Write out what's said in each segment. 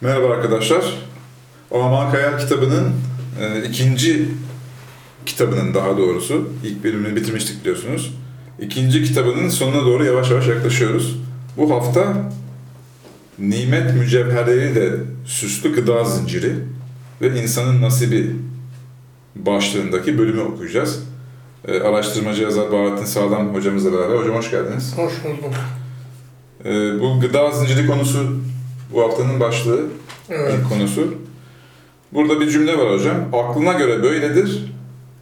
Merhaba arkadaşlar. Aman Kayar kitabının e, ikinci kitabının daha doğrusu ilk bölümünü bitirmiştik biliyorsunuz. İkinci kitabının sonuna doğru yavaş yavaş yaklaşıyoruz. Bu hafta nimet mücevherleriyle süslü gıda zinciri ve insanın nasibi başlığındaki bölümü okuyacağız. E, araştırmacı yazar Bahattin Sağlam hocamızla beraber. Hocam hoş geldiniz. Hoş bulduk. E, bu gıda zinciri konusu bu haftanın başlığı. Evet. ilk konusu. Burada bir cümle var hocam. Aklına göre böyledir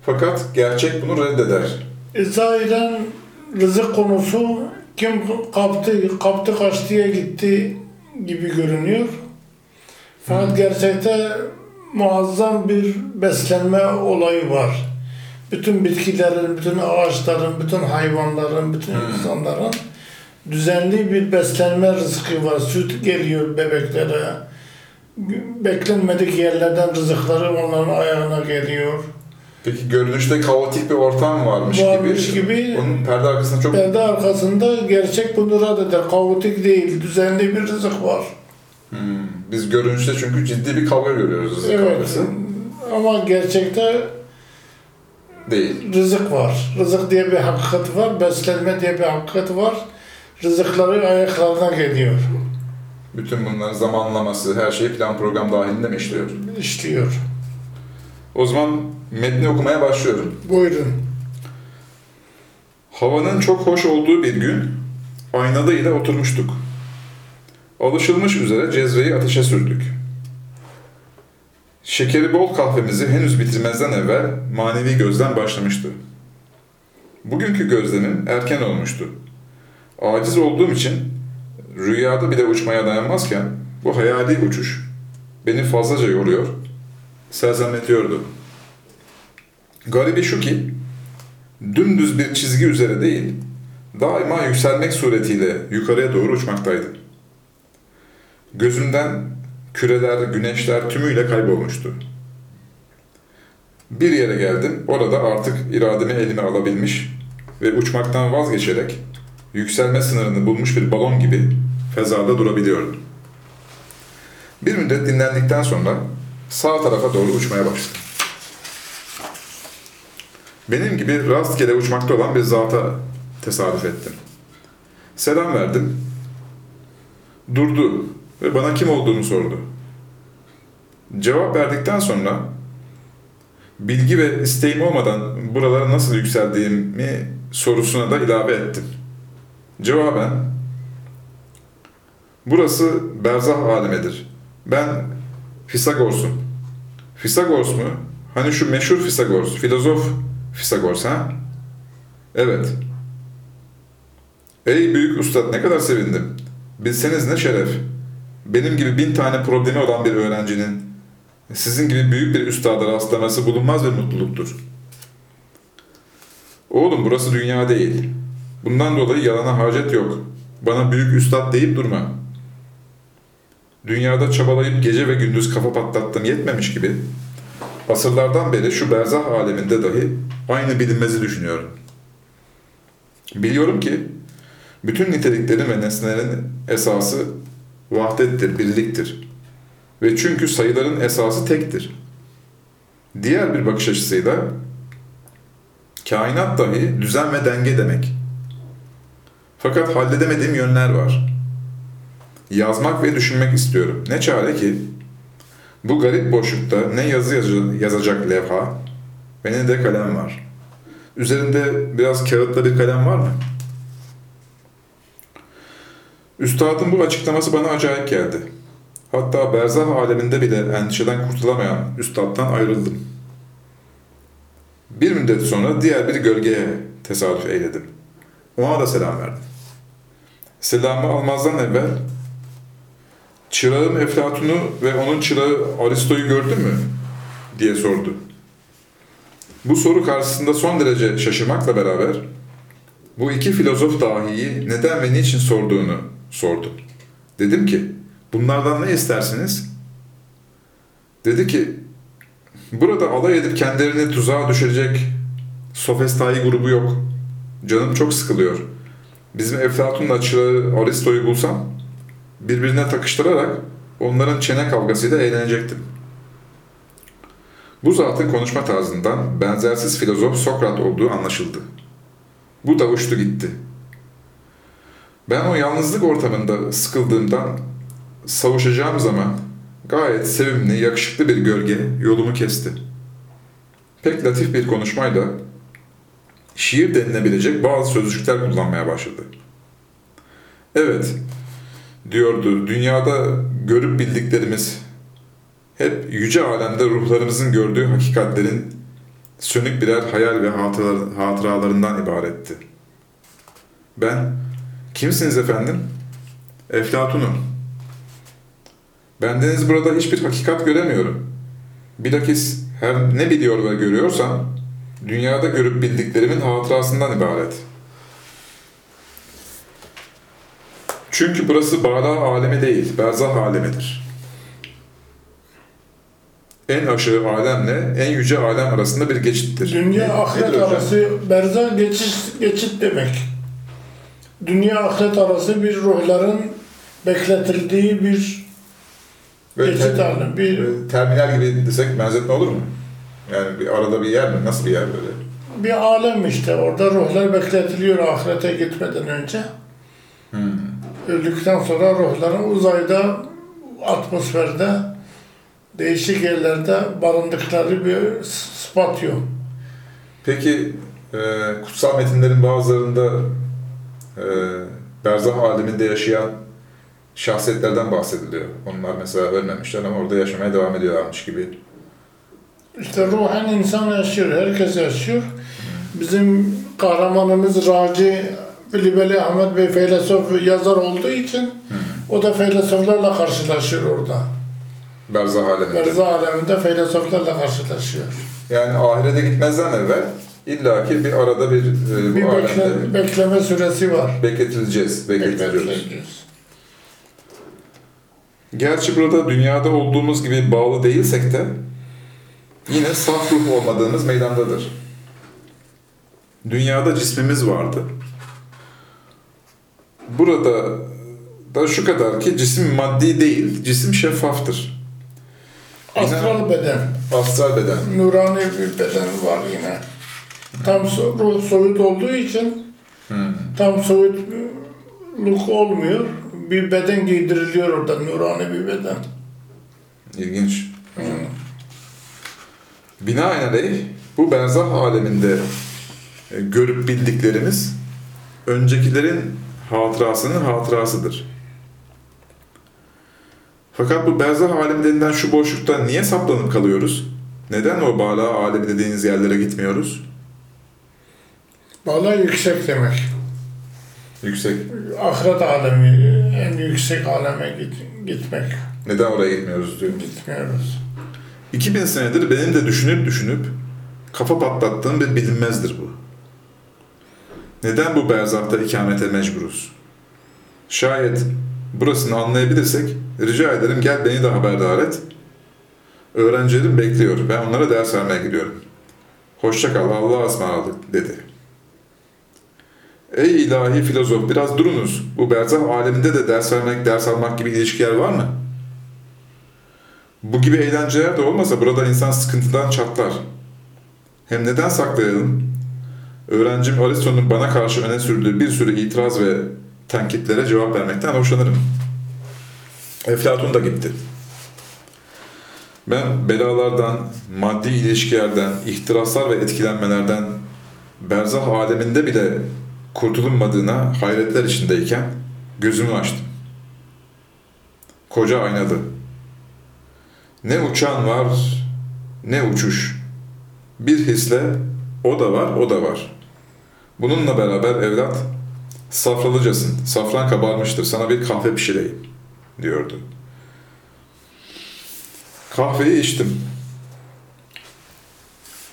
fakat gerçek bunu reddeder. E, zahiren rızık konusu kim kaptı, kaptı kaçtıya gitti gibi görünüyor. Fakat gerçekte muazzam bir beslenme olayı var. Bütün bitkilerin, bütün ağaçların, bütün hayvanların, bütün insanların düzenli bir beslenme rızkı var. Süt geliyor bebeklere. Beklenmedik yerlerden rızıkları onların ayağına geliyor. Peki görünüşte kaotik bir ortam varmış, Varmış gibi. gibi. Onun perde arkasında çok... Perde arkasında gerçek bunu reddeder. Kaotik değil, düzenli bir rızık var. Hmm, Biz görünüşte çünkü ciddi bir kavga görüyoruz rızık Evet. kavgası. Ama gerçekte Değil. rızık var. Rızık diye bir hakikat var, beslenme diye bir hakikat var. Rızıkları ayaklarına geliyor, Bütün bunların zamanlaması, her şey plan program dahilinde mi işliyor? işliyor. O zaman metni okumaya başlıyorum. Buyurun. Havanın çok hoş olduğu bir gün aynada ile oturmuştuk. Alışılmış üzere cezveyi ateşe sürdük. Şekeri bol kahvemizi henüz bitirmezden evvel manevi gözlem başlamıştı. Bugünkü gözlemim erken olmuştu. Aciz olduğum için rüyada bile uçmaya dayanmazken bu hayali uçuş beni fazlaca yoruyor, sersemletiyordu. Garibi şu ki, dümdüz bir çizgi üzere değil, daima yükselmek suretiyle yukarıya doğru uçmaktaydı. Gözümden küreler, güneşler tümüyle kaybolmuştu. Bir yere geldim, orada artık irademi elime alabilmiş ve uçmaktan vazgeçerek yükselme sınırını bulmuş bir balon gibi fezada durabiliyordum. Bir müddet dinlendikten sonra sağ tarafa doğru uçmaya başladım. Benim gibi rastgele uçmakta olan bir zata tesadüf ettim. Selam verdim. Durdu ve bana kim olduğumu sordu. Cevap verdikten sonra bilgi ve isteğim olmadan buralara nasıl yükseldiğimi sorusuna da ilave ettim. Cevaben Burası berzah alemidir. Ben Fisagors'um. Fisagors mu? Hani şu meşhur Fisagors, filozof Fisagors ha? Evet. Ey büyük ustad ne kadar sevindim. Bilseniz ne şeref. Benim gibi bin tane problemi olan bir öğrencinin sizin gibi büyük bir üstada rastlaması bulunmaz bir mutluluktur. Oğlum burası dünya değil. Bundan dolayı yalana hacet yok. Bana büyük üstad deyip durma. Dünyada çabalayıp gece ve gündüz kafa patlattım yetmemiş gibi asırlardan beri şu berzah aleminde dahi aynı bilinmezi düşünüyorum. Biliyorum ki bütün niteliklerin ve nesnelerin esası vahdettir, birliktir. Ve çünkü sayıların esası tektir. Diğer bir bakış açısıyla kainat dahi düzen ve denge demek. Fakat halledemediğim yönler var. Yazmak ve düşünmek istiyorum. Ne çare ki bu garip boşlukta ne yazı yaza- yazacak levha ve ne de kalem var. Üzerinde biraz kağıtla bir kalem var mı? Üstadın bu açıklaması bana acayip geldi. Hatta berzah aleminde bile endişeden kurtulamayan üstadtan ayrıldım. Bir müddet sonra diğer bir gölgeye tesadüf eyledim. Ona da selam verdim. Selamı almazdan evvel Çırağım Eflatun'u ve onun çırağı Aristo'yu gördün mü? diye sordu. Bu soru karşısında son derece şaşırmakla beraber bu iki filozof dahiyi neden ve niçin sorduğunu sordu. Dedim ki, bunlardan ne istersiniz? Dedi ki, burada alay edip kendilerini tuzağa düşürecek sofestai grubu yok. Canım çok sıkılıyor. Bizim Eflatun'la çırağı Aristo'yu bulsam birbirine takıştırarak onların çene kavgasıyla eğlenecektim. Bu zatın konuşma tarzından benzersiz filozof Sokrat olduğu anlaşıldı. Bu da uçtu gitti. Ben o yalnızlık ortamında sıkıldığımdan savuşacağım zaman gayet sevimli, yakışıklı bir gölge yolumu kesti. Pek latif bir konuşmayla şiir denilebilecek bazı sözcükler kullanmaya başladı. Evet, diyordu, dünyada görüp bildiklerimiz hep yüce alemde ruhlarımızın gördüğü hakikatlerin sönük birer hayal ve hatıra- hatıralarından ibaretti. Ben, kimsiniz efendim? Eflatun'um. Bendeniz burada hiçbir hakikat göremiyorum. Bilakis her ne biliyor ve görüyorsam, dünyada görüp bildiklerimin hatırasından ibaret. Çünkü burası bala alemi değil, berzah alemidir. En aşağı alemle en yüce alem arasında bir geçittir. Dünya ahiret nedir hocam? arası berza geçit, geçit demek. Dünya ahiret arası bir ruhların bekletildiği bir Böyle geçit ter- hali. Bir, terminal gibi desek benzetme olur mu? Yani bir arada bir yer mi? Nasıl bir yer böyle? bir alem işte. Orada ruhlar bekletiliyor ahirete gitmeden önce. Hmm. Öldükten sonra ruhların uzayda, atmosferde, değişik yerlerde barındıkları bir spatyo. Peki e, kutsal metinlerin bazılarında e, berzah aleminde yaşayan şahsiyetlerden bahsediliyor. Onlar mesela ölmemişler ama orada yaşamaya devam ediyorlarmış gibi. İşte ruhen insan yaşıyor, herkes yaşıyor. Bizim kahramanımız Raci Bilibeli Ahmet Bey filozof yazar olduğu için o da filozoflarla karşılaşıyor orada. Berzah aleminde. Berza aleminde filozoflarla karşılaşıyor. Yani ahirete gitmezden evvel illaki bir arada bir e, bu Bir alemde bekle, bekleme süresi var. bekletileceğiz, bekletiliyoruz. Bekletiliyoruz. Gerçi burada dünyada olduğumuz gibi bağlı değilsek de yine saf ruh olmadığımız meydandadır. Dünyada cismimiz vardı. Burada da şu kadar ki cisim maddi değil, cisim şeffaftır. Astral beden, Astral beden. nurani bir beden var yine. Tam ruh soyut olduğu için Hmm. tam soyutluk olmuyor. Bir beden giydiriliyor orada, nurani bir beden. İlginç. Binaenaleyh bu berzah aleminde e, görüp bildiklerimiz öncekilerin hatırasının hatırasıdır. Fakat bu berzah alemi denilen şu boşlukta niye saplanıp kalıyoruz? Neden o bala alemi dediğiniz yerlere gitmiyoruz? Valla yüksek demek. Yüksek. Ahiret alemi, en yüksek aleme git, gitmek. Neden oraya gitmiyoruz diyor. Gitmiyoruz. 2000 senedir benim de düşünüp düşünüp kafa patlattığım bir bilinmezdir bu. Neden bu berzahta ikamete mecburuz? Şayet burasını anlayabilirsek rica ederim gel beni de haberdar et. Öğrencilerim bekliyor. Ben onlara ders vermeye gidiyorum. Hoşça kal, Allah'a ısmarladık dedi. Ey ilahi filozof biraz durunuz. Bu berzah aleminde de ders vermek, ders almak gibi ilişkiler var mı? Bu gibi eğlenceler de olmasa burada insan sıkıntıdan çatlar. Hem neden saklayalım? Öğrencim Aristo'nun bana karşı öne sürdüğü bir sürü itiraz ve tenkitlere cevap vermekten hoşlanırım. Eflatun da gitti. Ben belalardan, maddi ilişkilerden, ihtiraslar ve etkilenmelerden berzah aleminde bile kurtulunmadığına hayretler içindeyken gözümü açtım. Koca aynalı, ne uçan var, ne uçuş. Bir hisle o da var, o da var. Bununla beraber evlat, safralıcasın, safran kabarmıştır, sana bir kahve pişireyim, diyordu. Kahveyi içtim.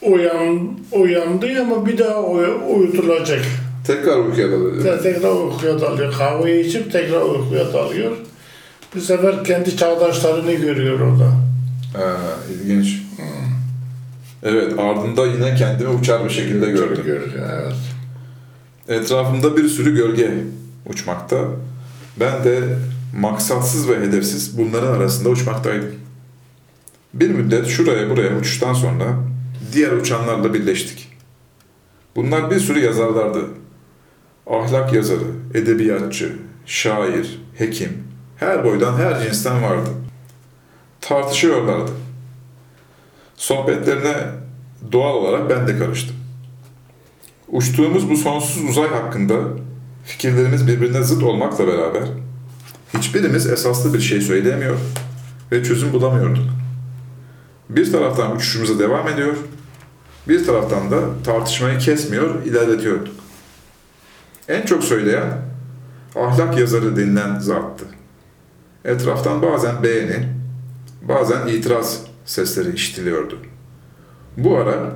Uyan, uyandı ama bir daha uy- uyutulacak. Tekrar uykuya dalıyor. Te- Tekrar uykuya dalıyor. Kahveyi içip tekrar uykuya dalıyor. Bu sefer kendi çağdaşlarını görüyor orada. Ha, ilginç. Evet, ardında yine kendimi uçar bir şekilde gördüm. Görüyor, evet. Etrafımda bir sürü gölge uçmakta. Ben de maksatsız ve hedefsiz bunların arasında uçmaktaydım. Bir müddet şuraya buraya uçuştan sonra diğer uçanlarla birleştik. Bunlar bir sürü yazarlardı. Ahlak yazarı, edebiyatçı, şair, hekim, her boydan her cinsten vardı. Tartışıyorlardı. Sohbetlerine doğal olarak ben de karıştım. Uçtuğumuz bu sonsuz uzay hakkında fikirlerimiz birbirine zıt olmakla beraber hiçbirimiz esaslı bir şey söyleyemiyor ve çözüm bulamıyorduk. Bir taraftan uçuşumuza devam ediyor, bir taraftan da tartışmayı kesmiyor, ilerletiyorduk. En çok söyleyen ahlak yazarı denilen zattı. Etraftan bazen beğeni, bazen itiraz sesleri işitiliyordu. Bu ara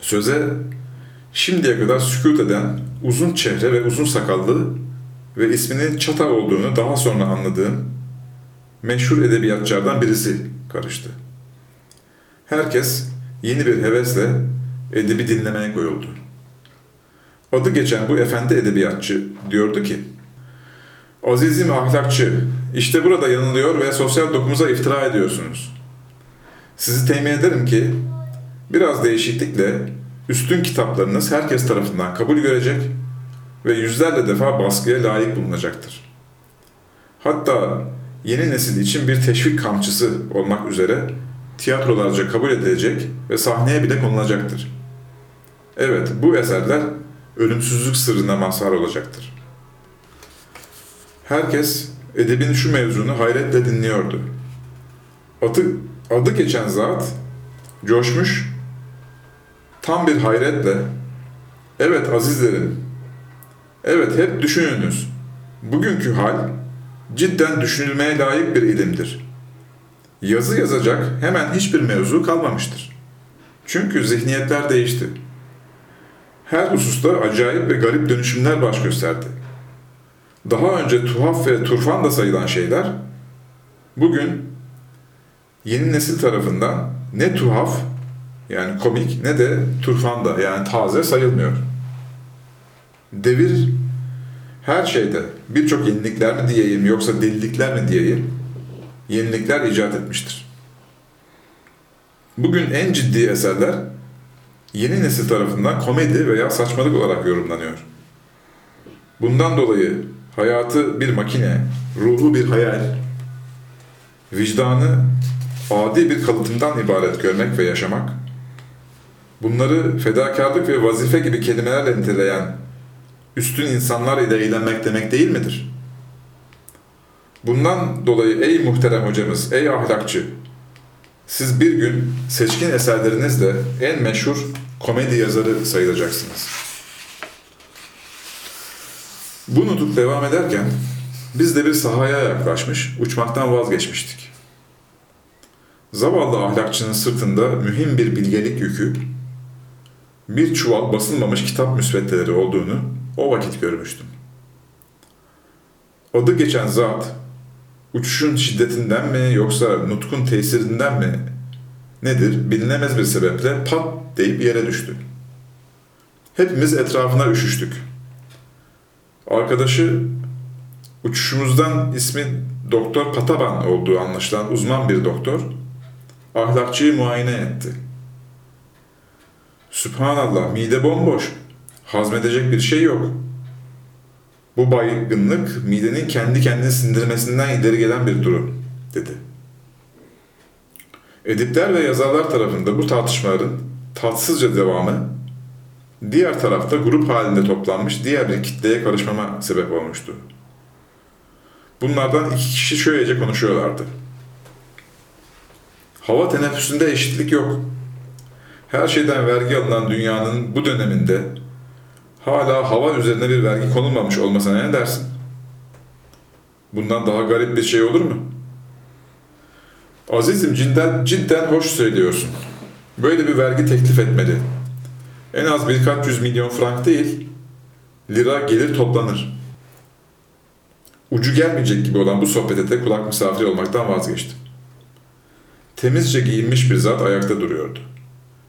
söze şimdiye kadar sükut eden uzun çehre ve uzun sakallı ve isminin Çatal olduğunu daha sonra anladığım meşhur edebiyatçılardan birisi karıştı. Herkes yeni bir hevesle edebi dinlemeye koyuldu. Adı geçen bu efendi edebiyatçı diyordu ki, Azizim ahlakçı, işte burada yanılıyor ve sosyal dokumuza iftira ediyorsunuz. Sizi temin ederim ki biraz değişiklikle üstün kitaplarınız herkes tarafından kabul görecek ve yüzlerle defa baskıya layık bulunacaktır. Hatta yeni nesil için bir teşvik kamçısı olmak üzere tiyatrolarca kabul edilecek ve sahneye bile konulacaktır. Evet, bu eserler ölümsüzlük sırrına mazhar olacaktır. Herkes edebin şu mevzunu hayretle dinliyordu. Adı, adı geçen zat coşmuş, tam bir hayretle, evet azizlerim, evet hep düşününüz, bugünkü hal cidden düşünülmeye layık bir ilimdir. Yazı yazacak hemen hiçbir mevzu kalmamıştır. Çünkü zihniyetler değişti. Her hususta acayip ve garip dönüşümler baş gösterdi. Daha önce tuhaf ve turfan da sayılan şeyler, bugün yeni nesil tarafından ne tuhaf yani komik ne de turfan da yani taze sayılmıyor. Devir her şeyde birçok yenilikler mi diyeyim yoksa delilikler mi diyeyim yenilikler icat etmiştir. Bugün en ciddi eserler yeni nesil tarafından komedi veya saçmalık olarak yorumlanıyor. Bundan dolayı hayatı bir makine, ruhu bir hayal, vicdanı adi bir kalıtımdan ibaret görmek ve yaşamak, bunları fedakarlık ve vazife gibi kelimelerle niteleyen üstün insanlar ile eğlenmek demek değil midir? Bundan dolayı ey muhterem hocamız, ey ahlakçı, siz bir gün seçkin eserlerinizle en meşhur komedi yazarı sayılacaksınız. Bu nutuk devam ederken biz de bir sahaya yaklaşmış, uçmaktan vazgeçmiştik. Zavallı ahlakçının sırtında mühim bir bilgelik yükü, bir çuval basılmamış kitap müsveddeleri olduğunu o vakit görmüştüm. Adı geçen zat, uçuşun şiddetinden mi yoksa nutkun tesirinden mi nedir bilinemez bir sebeple pat deyip yere düştü. Hepimiz etrafına üşüştük. Arkadaşı uçuşumuzdan ismi Doktor Pataban olduğu anlaşılan uzman bir doktor ahlakçıyı muayene etti. Sübhanallah mide bomboş. Hazmedecek bir şey yok. Bu baygınlık midenin kendi kendini sindirmesinden ileri gelen bir durum, dedi. Edipler ve yazarlar tarafında bu tartışmaların tatsızca devamı, diğer tarafta grup halinde toplanmış diğer bir kitleye karışmama sebep olmuştu. Bunlardan iki kişi şöylece konuşuyorlardı. Hava teneffüsünde eşitlik yok. Her şeyden vergi alınan dünyanın bu döneminde hala hava üzerine bir vergi konulmamış olmasına ne dersin? Bundan daha garip bir şey olur mu? Azizim cidden, cidden hoş söylüyorsun. Böyle bir vergi teklif etmeli. En az birkaç yüz milyon frank değil, lira gelir toplanır. Ucu gelmeyecek gibi olan bu sohbete de kulak misafiri olmaktan vazgeçtim. Temizce giyinmiş bir zat ayakta duruyordu.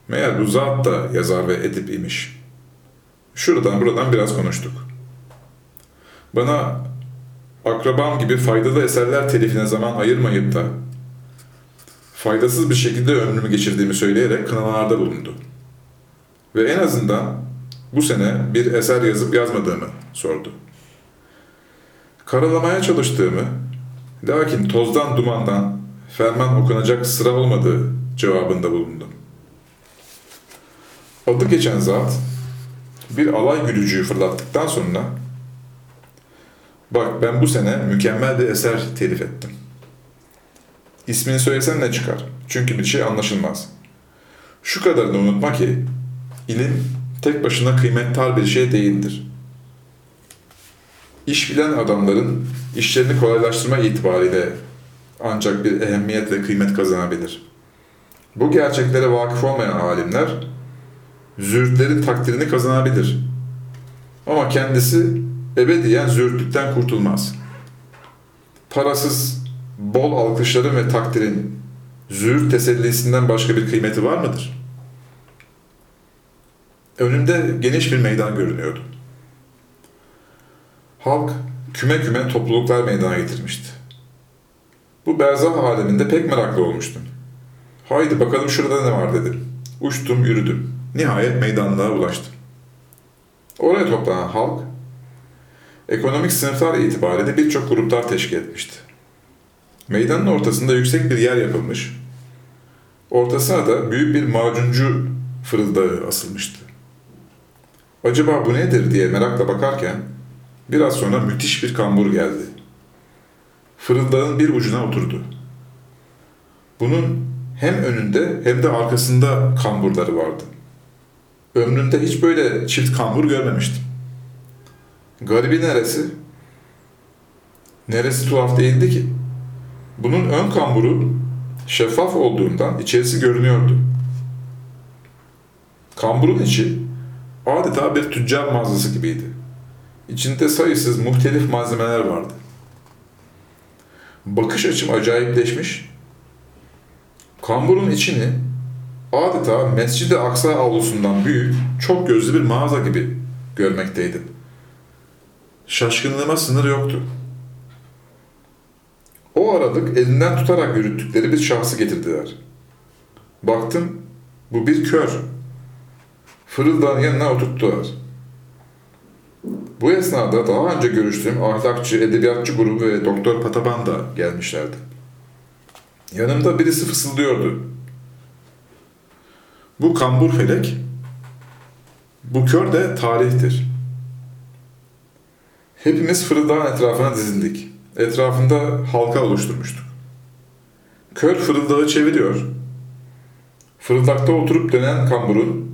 Meğer bu zat da yazar ve edip imiş. Şuradan buradan biraz konuştuk. Bana akrabam gibi faydalı eserler telifine zaman ayırmayıp da faydasız bir şekilde ömrümü geçirdiğimi söyleyerek kınamalarda bulundu. Ve en azından bu sene bir eser yazıp yazmadığımı sordu. Karalamaya çalıştığımı, lakin tozdan dumandan ferman okunacak sıra olmadığı cevabında bulundum. Adı geçen zat bir alay gülücüğü fırlattıktan sonra bak ben bu sene mükemmel bir eser telif ettim. İsmini söylesen ne çıkar? Çünkü bir şey anlaşılmaz. Şu kadarını unutma ki ilim tek başına kıymettar bir şey değildir. İş bilen adamların işlerini kolaylaştırma itibariyle ancak bir ehemmiyet ve kıymet kazanabilir. Bu gerçeklere vakıf olmayan alimler züğürtlerin takdirini kazanabilir. Ama kendisi ebediyen züğürtlükten kurtulmaz. Parasız, bol alkışların ve takdirin züğürt tesellisinden başka bir kıymeti var mıdır? Önümde geniş bir meydan görünüyordu. Halk küme küme topluluklar meydana getirmişti. Bu berzah aleminde pek meraklı olmuştum. Haydi bakalım şurada ne var dedim. Uçtum yürüdüm. Nihayet meydanlığa ulaştım. Oraya toplanan halk, ekonomik sınıflar itibariyle birçok gruplar teşkil etmişti. Meydanın ortasında yüksek bir yer yapılmış, ortasına da büyük bir macuncu fırıldağı asılmıştı. Acaba bu nedir diye merakla bakarken, biraz sonra müthiş bir kambur geldi. Fırıldağın bir ucuna oturdu. Bunun hem önünde hem de arkasında kamburları vardı. Ömrümde hiç böyle çift kambur görmemiştim. Garibi neresi? Neresi tuhaf değildi ki? Bunun ön kamburu şeffaf olduğundan içerisi görünüyordu. Kamburun içi adeta bir tüccar mağazası gibiydi. İçinde sayısız muhtelif malzemeler vardı. Bakış açım acayipleşmiş. Kamburun içini adeta Mescid-i Aksa avlusundan büyük, çok gözlü bir mağaza gibi görmekteydim. Şaşkınlığıma sınır yoktu. O aralık elinden tutarak yürüttükleri bir şahsı getirdiler. Baktım, bu bir kör. Fırıldağın yanına oturttular. Bu esnada daha önce görüştüğüm ahlakçı, edebiyatçı grubu ve Doktor Pataban da gelmişlerdi. Yanımda birisi fısıldıyordu. Bu kambur felek, bu kör de tarihtir. Hepimiz fırıldağın etrafına dizildik. Etrafında halka oluşturmuştuk. Kör fırıldağı çeviriyor. Fırıldakta oturup dönen kamburun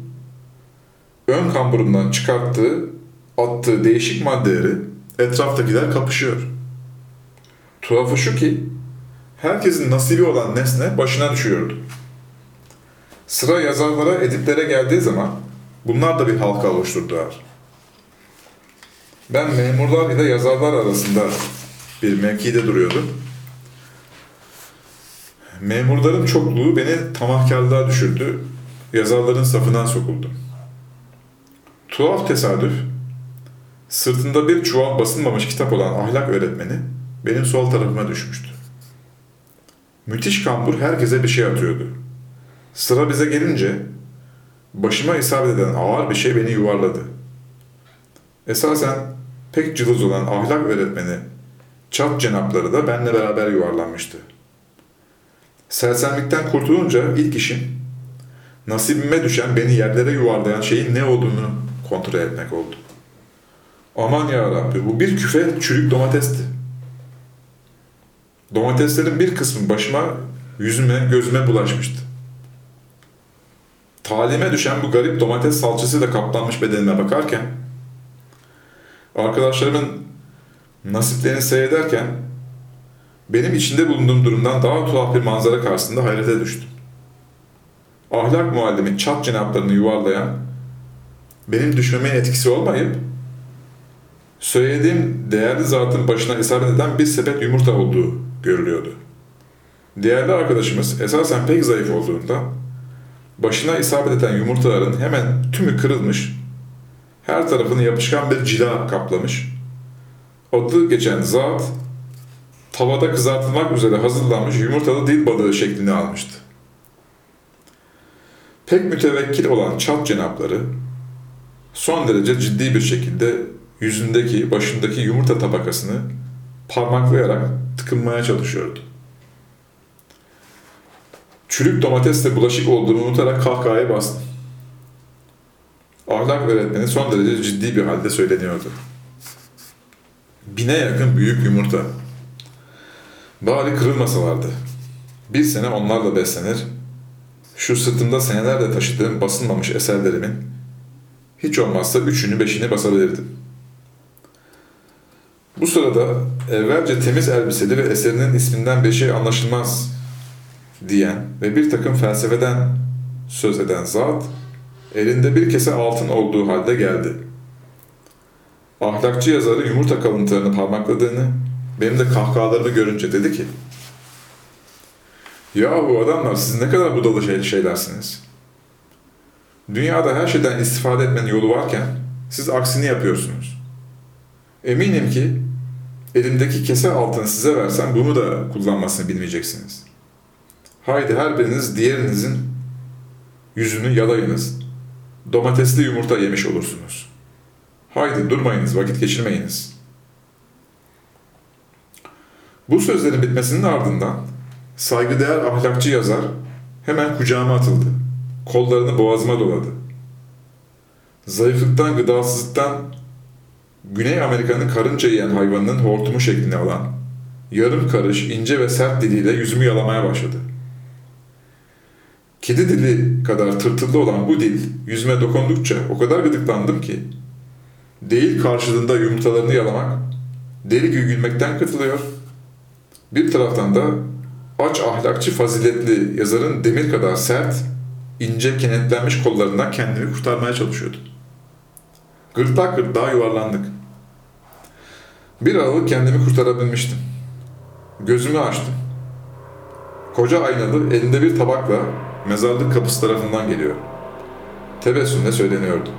ön kamburundan çıkarttığı, attığı değişik maddeleri etraftakiler kapışıyor. Tuhafı şu ki herkesin nasibi olan nesne başına düşüyordu. Sıra yazarlara, editlere geldiği zaman bunlar da bir halka oluşturdular. Ben memurlar ile yazarlar arasında bir mevkide duruyordum. Memurların çokluğu beni tamahkarlığa düşürdü. Yazarların safından sokuldum. Tuhaf tesadüf, sırtında bir çuval basılmamış kitap olan ahlak öğretmeni benim sol tarafıma düşmüştü. Müthiş kambur herkese bir şey atıyordu. Sıra bize gelince başıma isabet eden ağır bir şey beni yuvarladı. Esasen pek cılız olan ahlak öğretmeni çat cenapları da benle beraber yuvarlanmıştı. Sersemlikten kurtulunca ilk işim nasibime düşen beni yerlere yuvarlayan şeyin ne olduğunu kontrol etmek oldu. Aman ya Rabbi bu bir küfe çürük domatesti. Domateslerin bir kısmı başıma, yüzüme, gözüme bulaşmıştı. Talime düşen bu garip domates salçasıyla kaplanmış bedenime bakarken, arkadaşlarımın nasiplerini seyrederken, benim içinde bulunduğum durumdan daha tuhaf bir manzara karşısında hayrete düştüm. Ahlak muallimi çat cenaplarını yuvarlayan, benim düşmeme etkisi olmayıp, söylediğim değerli zatın başına isabet eden bir sepet yumurta olduğu görülüyordu. Değerli arkadaşımız esasen pek zayıf olduğunda başına isabet eden yumurtaların hemen tümü kırılmış, her tarafını yapışkan bir cila kaplamış, adı geçen zat tavada kızartılmak üzere hazırlanmış yumurtalı dil balığı şeklini almıştı. Pek mütevekkil olan çat cenapları son derece ciddi bir şekilde yüzündeki, başındaki yumurta tabakasını parmaklayarak tıkınmaya çalışıyordu. Çürük domatesle bulaşık olduğunu unutarak kahkahaya bastım. Ahlak öğretmeni son derece ciddi bir halde söyleniyordu. Bine yakın büyük yumurta. Bari kırılmasalardı. Bir sene onlarla beslenir, şu sırtımda senelerle taşıdığım basılmamış eserlerimin hiç olmazsa üçünü beşini basabilirdim. Bu sırada evvelce temiz elbiseli ve eserinin isminden bir şey anlaşılmaz diyen ve bir takım felsefeden söz eden zat elinde bir kese altın olduğu halde geldi. Ahlakçı yazarı yumurta kalıntılarını parmakladığını, benim de kahkahalarını görünce dedi ki, ya bu adamlar siz ne kadar budalı şey, şeylersiniz. Dünyada her şeyden istifade etmenin yolu varken siz aksini yapıyorsunuz. Eminim ki elimdeki kese altını size versem bunu da kullanmasını bilmeyeceksiniz. Haydi her biriniz diğerinizin yüzünü yalayınız. Domatesli yumurta yemiş olursunuz. Haydi durmayınız, vakit geçirmeyiniz. Bu sözlerin bitmesinin ardından saygıdeğer ahlakçı yazar hemen kucağıma atıldı. Kollarını boğazıma doladı. Zayıflıktan, gıdasızlıktan Güney Amerika'nın karınca yiyen hayvanının hortumu şeklini alan, yarım karış, ince ve sert diliyle yüzümü yalamaya başladı. Kedi dili kadar tırtıllı olan bu dil yüzüme dokundukça o kadar gıdıklandım ki değil karşılığında yumurtalarını yalamak, deli gibi gülmekten katılıyor. Bir taraftan da aç ahlakçı faziletli yazarın demir kadar sert, ince kenetlenmiş kollarından kendimi kurtarmaya çalışıyordu. Gırtlak gırtlağa yuvarlandık. Bir aralık kendimi kurtarabilmiştim. Gözümü açtım. Koca aynalı elinde bir tabakla mezarlık kapısı tarafından geliyor. Tebessümle söyleniyordu.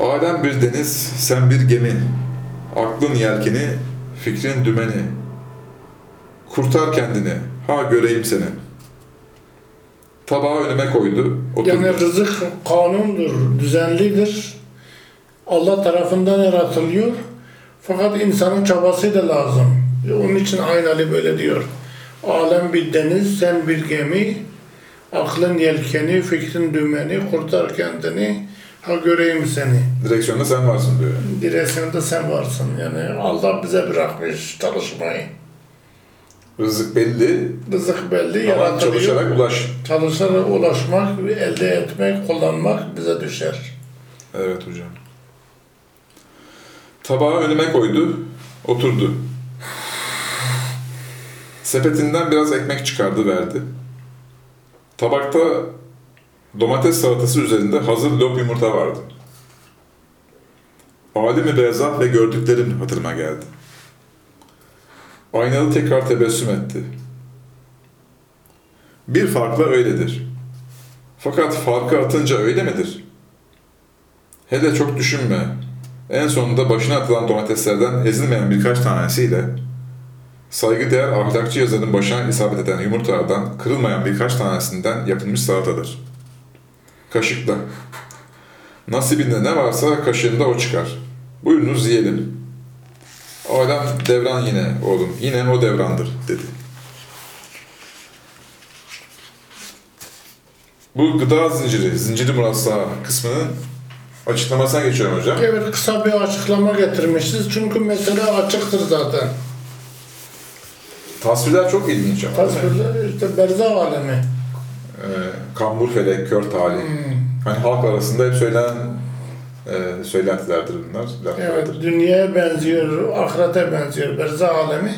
Alem bir deniz, sen bir gemi. Aklın yelkeni, fikrin dümeni. Kurtar kendini, ha göreyim seni. Tabağı önüme koydu, oturdu. Yani rızık kanundur, düzenlidir. Allah tarafından yaratılıyor. Fakat insanın çabası da lazım. Onun için Aynali böyle diyor. Alem bir deniz, sen bir gemi. Aklın yelkeni, fikrin dümeni, kurtar kendini. Ha göreyim seni. Direksiyonda sen varsın diyor. Direksiyonda sen varsın. Yani Allah bize bırakmış çalışmayı. Rızık belli, Rızık belli, ama çalışarak ulaş. Çalışarak ulaşmak, elde etmek, kullanmak bize düşer. Evet hocam. Tabağı önüme koydu, oturdu. Sepetinden biraz ekmek çıkardı verdi. Tabakta domates salatası üzerinde hazır lop yumurta vardı. Alimi bezah ve gördüklerim hatırıma geldi. Aynalı tekrar tebessüm etti. Bir farkla öyledir. Fakat farkı atınca öyle midir? Hele çok düşünme. En sonunda başına atılan domateslerden ezilmeyen birkaç tanesiyle saygıdeğer ahlakçı yazarın başına isabet eden yumurtalardan kırılmayan birkaç tanesinden yapılmış salatadır. Kaşıkla. Nasibinde ne varsa kaşığında o çıkar. Buyurunuz yiyelim. Alem devran yine oğlum. Yine o devrandır dedi. Bu gıda zinciri, zinciri murassa kısmının açıklamasına geçiyorum hocam. Evet kısa bir açıklama getirmişiz. Çünkü mesele açıktır zaten. Tasvirler çok ilginç ama. Tasvirler işte berzah alemi. Ee, kambur felek, kör talih. Hani halk arasında hep söylenen e, söylentilerdir bunlar. Evet dünyaya benziyor, ahirete benziyor berzah alemi.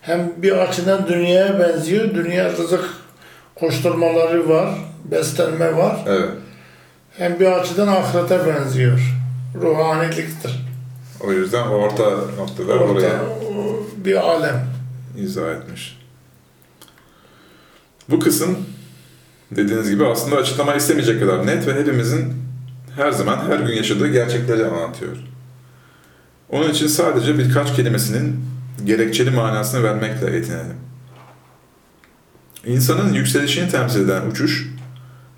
Hem bir açıdan dünyaya benziyor. Dünya rızık koşturmaları var, beslenme var. Evet. Hem bir açıdan ahirete benziyor. Ruhaniliktir. O yüzden orta noktada Orta oraya bir alem. izah etmiş. Bu kısım dediğiniz gibi aslında açıklama istemeyecek kadar net ve hepimizin her zaman her gün yaşadığı gerçekleri anlatıyor. Onun için sadece birkaç kelimesinin gerekçeli manasını vermekle yetinelim. İnsanın yükselişini temsil eden uçuş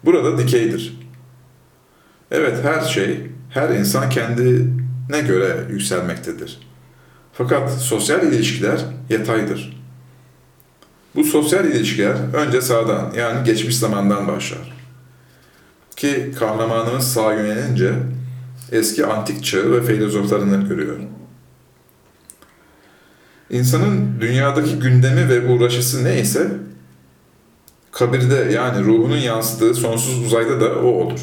burada dikeydir. Evet her şey, her insan kendine göre yükselmektedir. Fakat sosyal ilişkiler yataydır. Bu sosyal ilişkiler önce sağdan yani geçmiş zamandan başlar. Ki kahramanımız sağa yönelince eski antik çağı ve filozoflarını görüyor. İnsanın dünyadaki gündemi ve uğraşısı neyse kabirde yani ruhunun yansıdığı sonsuz uzayda da o olur.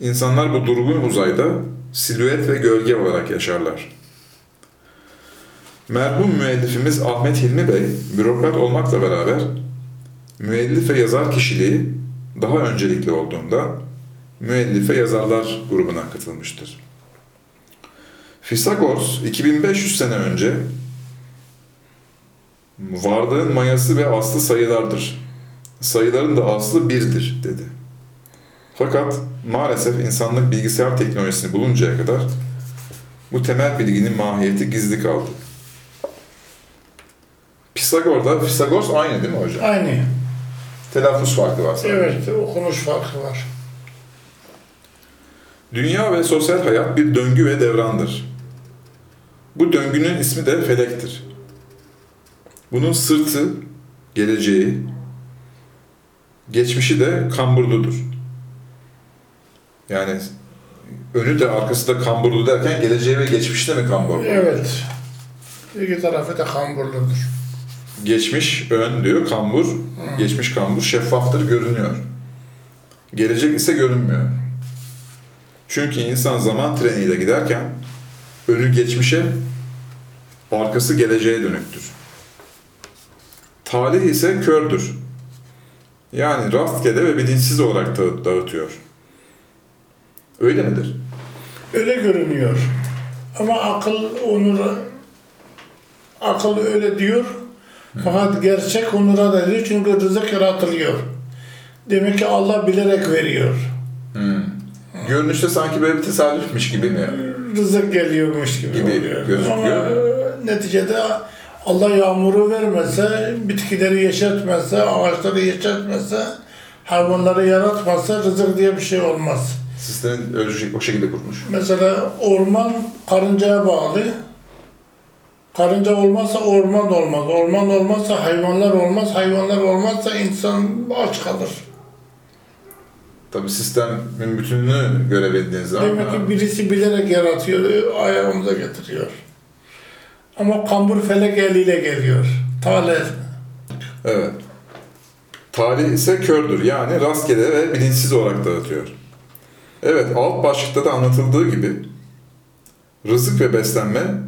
İnsanlar bu durgun uzayda silüet ve gölge olarak yaşarlar. Merhum müellifimiz Ahmet Hilmi Bey, bürokrat olmakla beraber müellif ve yazar kişiliği daha öncelikli olduğunda müellif ve yazarlar grubuna katılmıştır. Fisagors 2500 sene önce varlığın mayası ve aslı sayılardır. Sayıların da aslı birdir dedi. Fakat maalesef insanlık bilgisayar teknolojisini buluncaya kadar bu temel bilginin mahiyeti gizli kaldı. Pisagor'da, Pisagors aynı değil mi hocam? Aynı. Telaffuz farkı var sadece. Evet, okunuş farkı var. Dünya ve sosyal hayat bir döngü ve devrandır. Bu döngünün ismi de felektir. Bunun sırtı, geleceği, geçmişi de kamburludur. Yani önü de arkası da kamburlu derken geleceği ve geçmişi de mi kamburlu? Evet. İki tarafı da kamburludur. Geçmiş ön diyor, kambur, geçmiş kambur şeffaftır, görünüyor. Gelecek ise görünmüyor. Çünkü insan zaman treniyle giderken önü geçmişe, arkası geleceğe dönüktür. Talih ise kördür. Yani rastgele ve bilinçsiz olarak da- dağıtıyor. Öyle midir? Öyle görünüyor. Ama akıl onu akıl öyle diyor. Fakat gerçek onura da diyor çünkü rızık yaratılıyor. Demek ki Allah bilerek veriyor. Görünüşte sanki böyle bir tesadüfmüş gibi mi? Rızık geliyormuş gibi, Gibi oluyor. gözüküyor. Ama e, neticede Allah yağmuru vermese, bitkileri yeşertmezse, ağaçları yeşertmezse, hayvanları yaratmazsa rızık diye bir şey olmaz. Sistemin öyle o şekilde kurmuş. Mesela orman karıncaya bağlı. Karınca olmazsa orman olmaz. Orman olmazsa hayvanlar olmaz. Hayvanlar olmazsa insan aç kalır. Tabii sistemin bütününü görebildiğiniz zaman Demek ki birisi bilerek yaratıyor, ayağımıza getiriyor. Ama kambur felek eliyle geliyor. Talih. Evet. Talih ise kördür. Yani rastgele ve bilinçsiz olarak dağıtıyor. Evet, alt başlıkta da anlatıldığı gibi rızık ve beslenme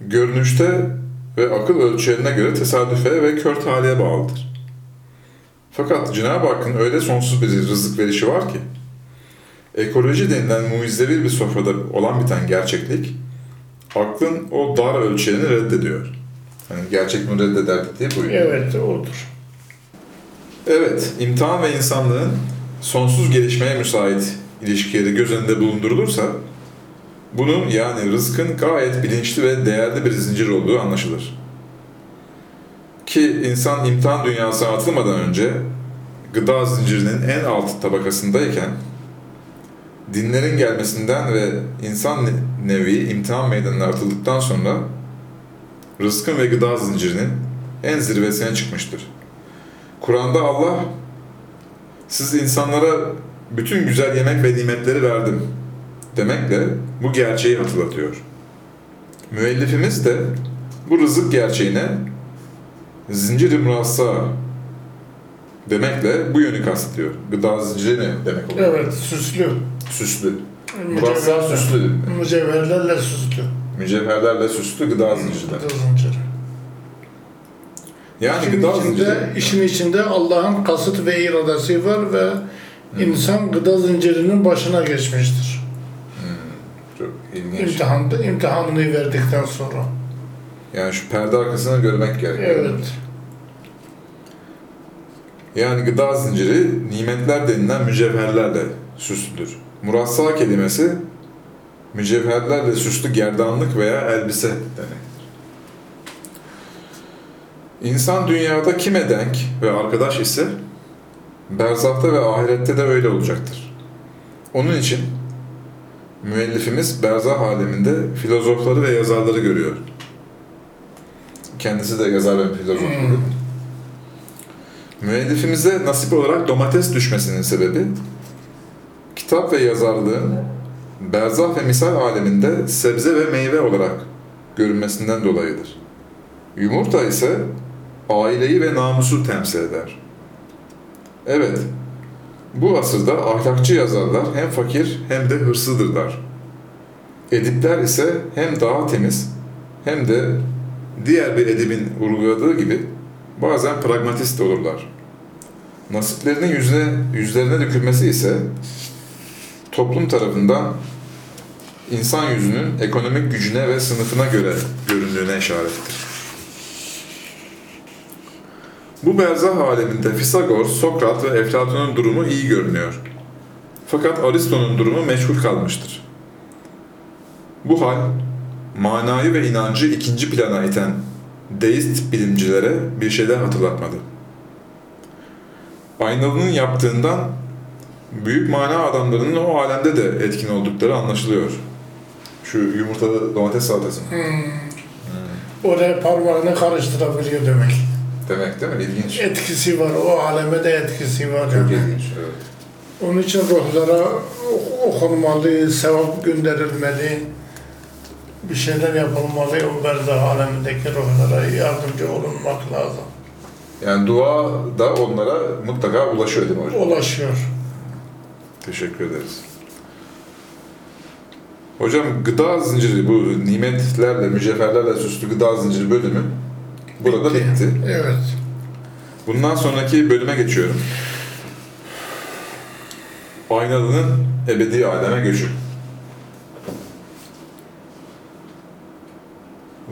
görünüşte ve akıl ölçülerine göre tesadüfe ve kör talihe bağlıdır. Fakat Cenab-ı Hakk'ın öyle sonsuz bir rızık verişi var ki, ekoloji denilen mucizevi bir sofrada olan biten gerçeklik, aklın o dar ölçülerini reddediyor. Hani gerçek mi reddeder diye buyuruyor. Evet, odur. Evet, imtihan ve insanlığın sonsuz gelişmeye müsait ilişkileri göz önünde bulundurulursa, bunun yani rızkın gayet bilinçli ve değerli bir zincir olduğu anlaşılır. Ki insan imtihan dünyasına atılmadan önce gıda zincirinin en alt tabakasındayken dinlerin gelmesinden ve insan nevi imtihan meydanına atıldıktan sonra rızkın ve gıda zincirinin en zirvesine çıkmıştır. Kur'an'da Allah siz insanlara bütün güzel yemek ve nimetleri verdim demekle bu gerçeği hatırlatıyor. Müellifimiz de bu rızık gerçeğine zincir-i murassa demekle bu yönü kastediyor. Gıda zinciri ne demek oluyor? Evet, süslü. Süslü. Murassa süslü. Mücevherlerle süslü. Mücevherlerle süslü gıda zinciri. Gıda zinciri. Yani İşin gıda içinde, zinciri işin içinde Allah'ın kasıt ve iradesi var ve insan gıda zincirinin başına geçmiştir. İlginç. İmtihanda, imtihanını verdikten sonra. Yani şu perde arkasını görmek gerekiyor. Evet. Yani gıda zinciri nimetler denilen mücevherlerle süslüdür. Murassa kelimesi mücevherlerle süslü gerdanlık veya elbise demektir. İnsan dünyada kime denk ve arkadaş ise berzahta ve ahirette de öyle olacaktır. Onun için müellifimiz berzah aleminde filozofları ve yazarları görüyor. Kendisi de yazar ve filozof. Hmm. Müellifimize nasip olarak domates düşmesinin sebebi kitap ve yazarlığın berzah ve misal aleminde sebze ve meyve olarak görünmesinden dolayıdır. Yumurta ise aileyi ve namusu temsil eder. Evet, bu asırda ahlakçı yazarlar hem fakir hem de hırsıdırlar. Edipler ise hem daha temiz hem de diğer bir edibin vurguladığı gibi bazen pragmatist olurlar. Nasiplerinin yüzüne, yüzlerine dökülmesi ise toplum tarafından insan yüzünün ekonomik gücüne ve sınıfına göre göründüğüne işarettir. Bu berzah aleminde Fisagor, Sokrat ve Eflatun'un durumu iyi görünüyor. Fakat Aristo'nun durumu meçhul kalmıştır. Bu hal, manayı ve inancı ikinci plana iten deist bilimcilere bir şeyler hatırlatmadı. Aynalı'nın yaptığından büyük mana adamlarının o alemde de etkin oldukları anlaşılıyor. Şu yumurtalı domates salatası. mı? Oraya parmağını karıştırabiliyor demek. Demek değil mi? İlginç. Etkisi var, o aleme de etkisi var. Çok yani. ilginç. Evet. Onun için ruhlara ok- okunmalı, sevap gönderilmeli, bir şeyler yapılmalı, o berzah alemindeki ruhlara yardımcı olunmak lazım. Yani dua da onlara mutlaka ulaşıyor değil mi hocam? Ulaşıyor. Teşekkür ederiz. Hocam gıda zinciri, bu nimetlerle, mücevherlerle süslü gıda zinciri bölümü burada bitti. Evet. Bundan sonraki bölüme geçiyorum. Aynalı'nın ebedi aleme göçü.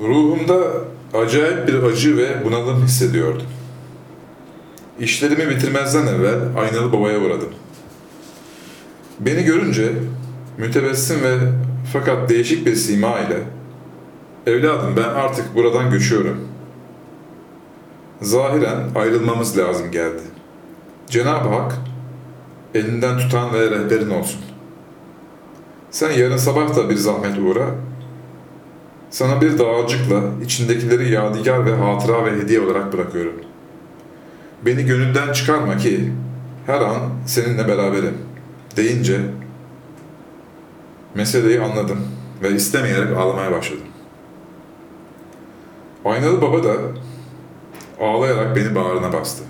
Ruhumda acayip bir acı ve bunalım hissediyordum. İşlerimi bitirmezden evvel Aynalı Baba'ya uğradım. Beni görünce mütebessim ve fakat değişik bir sima ile ''Evladım ben artık buradan göçüyorum.'' Zahiren ayrılmamız lazım geldi. Cenab-ı Hak elinden tutan ve rehberin olsun. Sen yarın sabah da bir zahmet uğra. Sana bir dağarcıkla içindekileri yadigar ve hatıra ve hediye olarak bırakıyorum. Beni gönülden çıkarma ki her an seninle beraberim deyince meseleyi anladım ve istemeyerek ağlamaya başladım. Aynalı baba da ağlayarak beni bağrına bastı.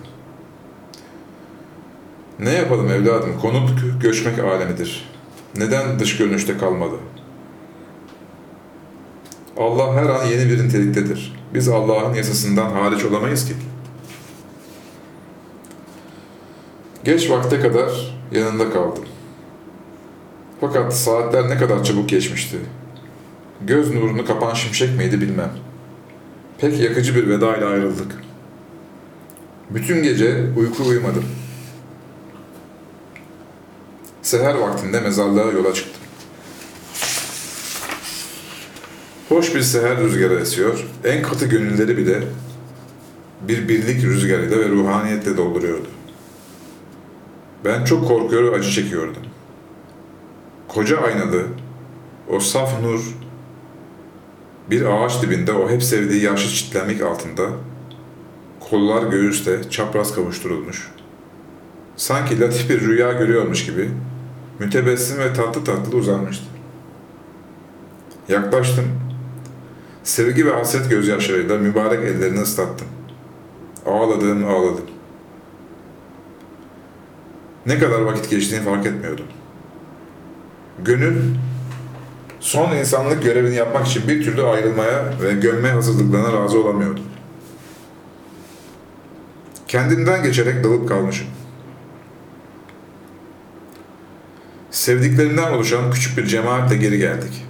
Ne yapalım evladım, konu göçmek alemidir. Neden dış görünüşte kalmalı? Allah her an yeni bir niteliktedir. Biz Allah'ın yasasından hariç olamayız ki. Geç vakte kadar yanında kaldım. Fakat saatler ne kadar çabuk geçmişti. Göz nurunu kapan şimşek miydi bilmem. Pek yakıcı bir veda ile ayrıldık. Bütün gece uyku uyumadım. Seher vaktinde mezarlığa yola çıktım. Hoş bir seher rüzgarı esiyor. En katı gönülleri bile bir birlik rüzgarıyla ve ruhaniyetle dolduruyordu. Ben çok korkuyor ve acı çekiyordum. Koca aynalı, o saf nur, bir ağaç dibinde o hep sevdiği yaşlı çitlenmek altında, kollar göğüste çapraz kavuşturulmuş. Sanki latif bir rüya görüyormuş gibi mütebessim ve tatlı tatlı uzanmıştı. Yaklaştım. Sevgi ve hasret gözyaşlarıyla mübarek ellerini ıslattım. Ağladım, ağladım. Ne kadar vakit geçtiğini fark etmiyordum. Gönül, son insanlık görevini yapmak için bir türlü ayrılmaya ve gömme hazırlıklarına razı olamıyordu. Kendimden geçerek dalıp kalmışım. Sevdiklerinden oluşan küçük bir cemaatle geri geldik.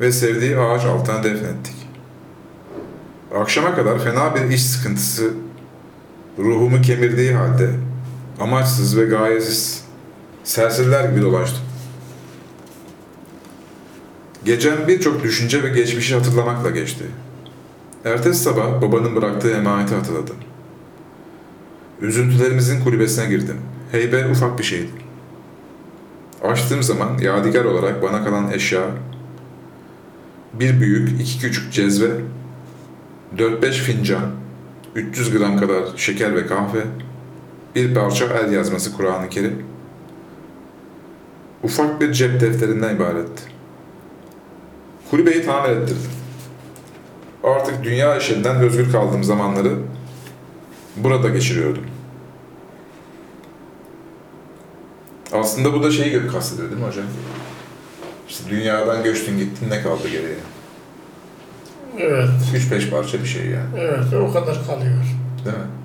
Ve sevdiği ağaç altına defnettik. Akşama kadar fena bir iş sıkıntısı ruhumu kemirdiği halde amaçsız ve gayesiz serseriler gibi dolaştım. Gecem birçok düşünce ve geçmişi hatırlamakla geçti. Ertesi sabah babanın bıraktığı emaneti hatırladım. Üzüntülerimizin kulübesine girdim. Heybe ufak bir şeydi. Açtığım zaman yadigar olarak bana kalan eşya bir büyük, iki küçük cezve, 4-5 fincan, 300 gram kadar şeker ve kahve, bir parça el yazması Kur'an-ı Kerim, ufak bir cep defterinden ibaretti. Kulübeyi tamir ettirdim. Artık dünya işinden özgür kaldığım zamanları burada geçiriyordum. Aslında bu da şeyi kastediyor değil mi hocam? İşte dünyadan göçtün gittin ne kaldı geriye? Evet. 3-5 parça bir şey yani. Evet o kadar kalıyor. Değil mi?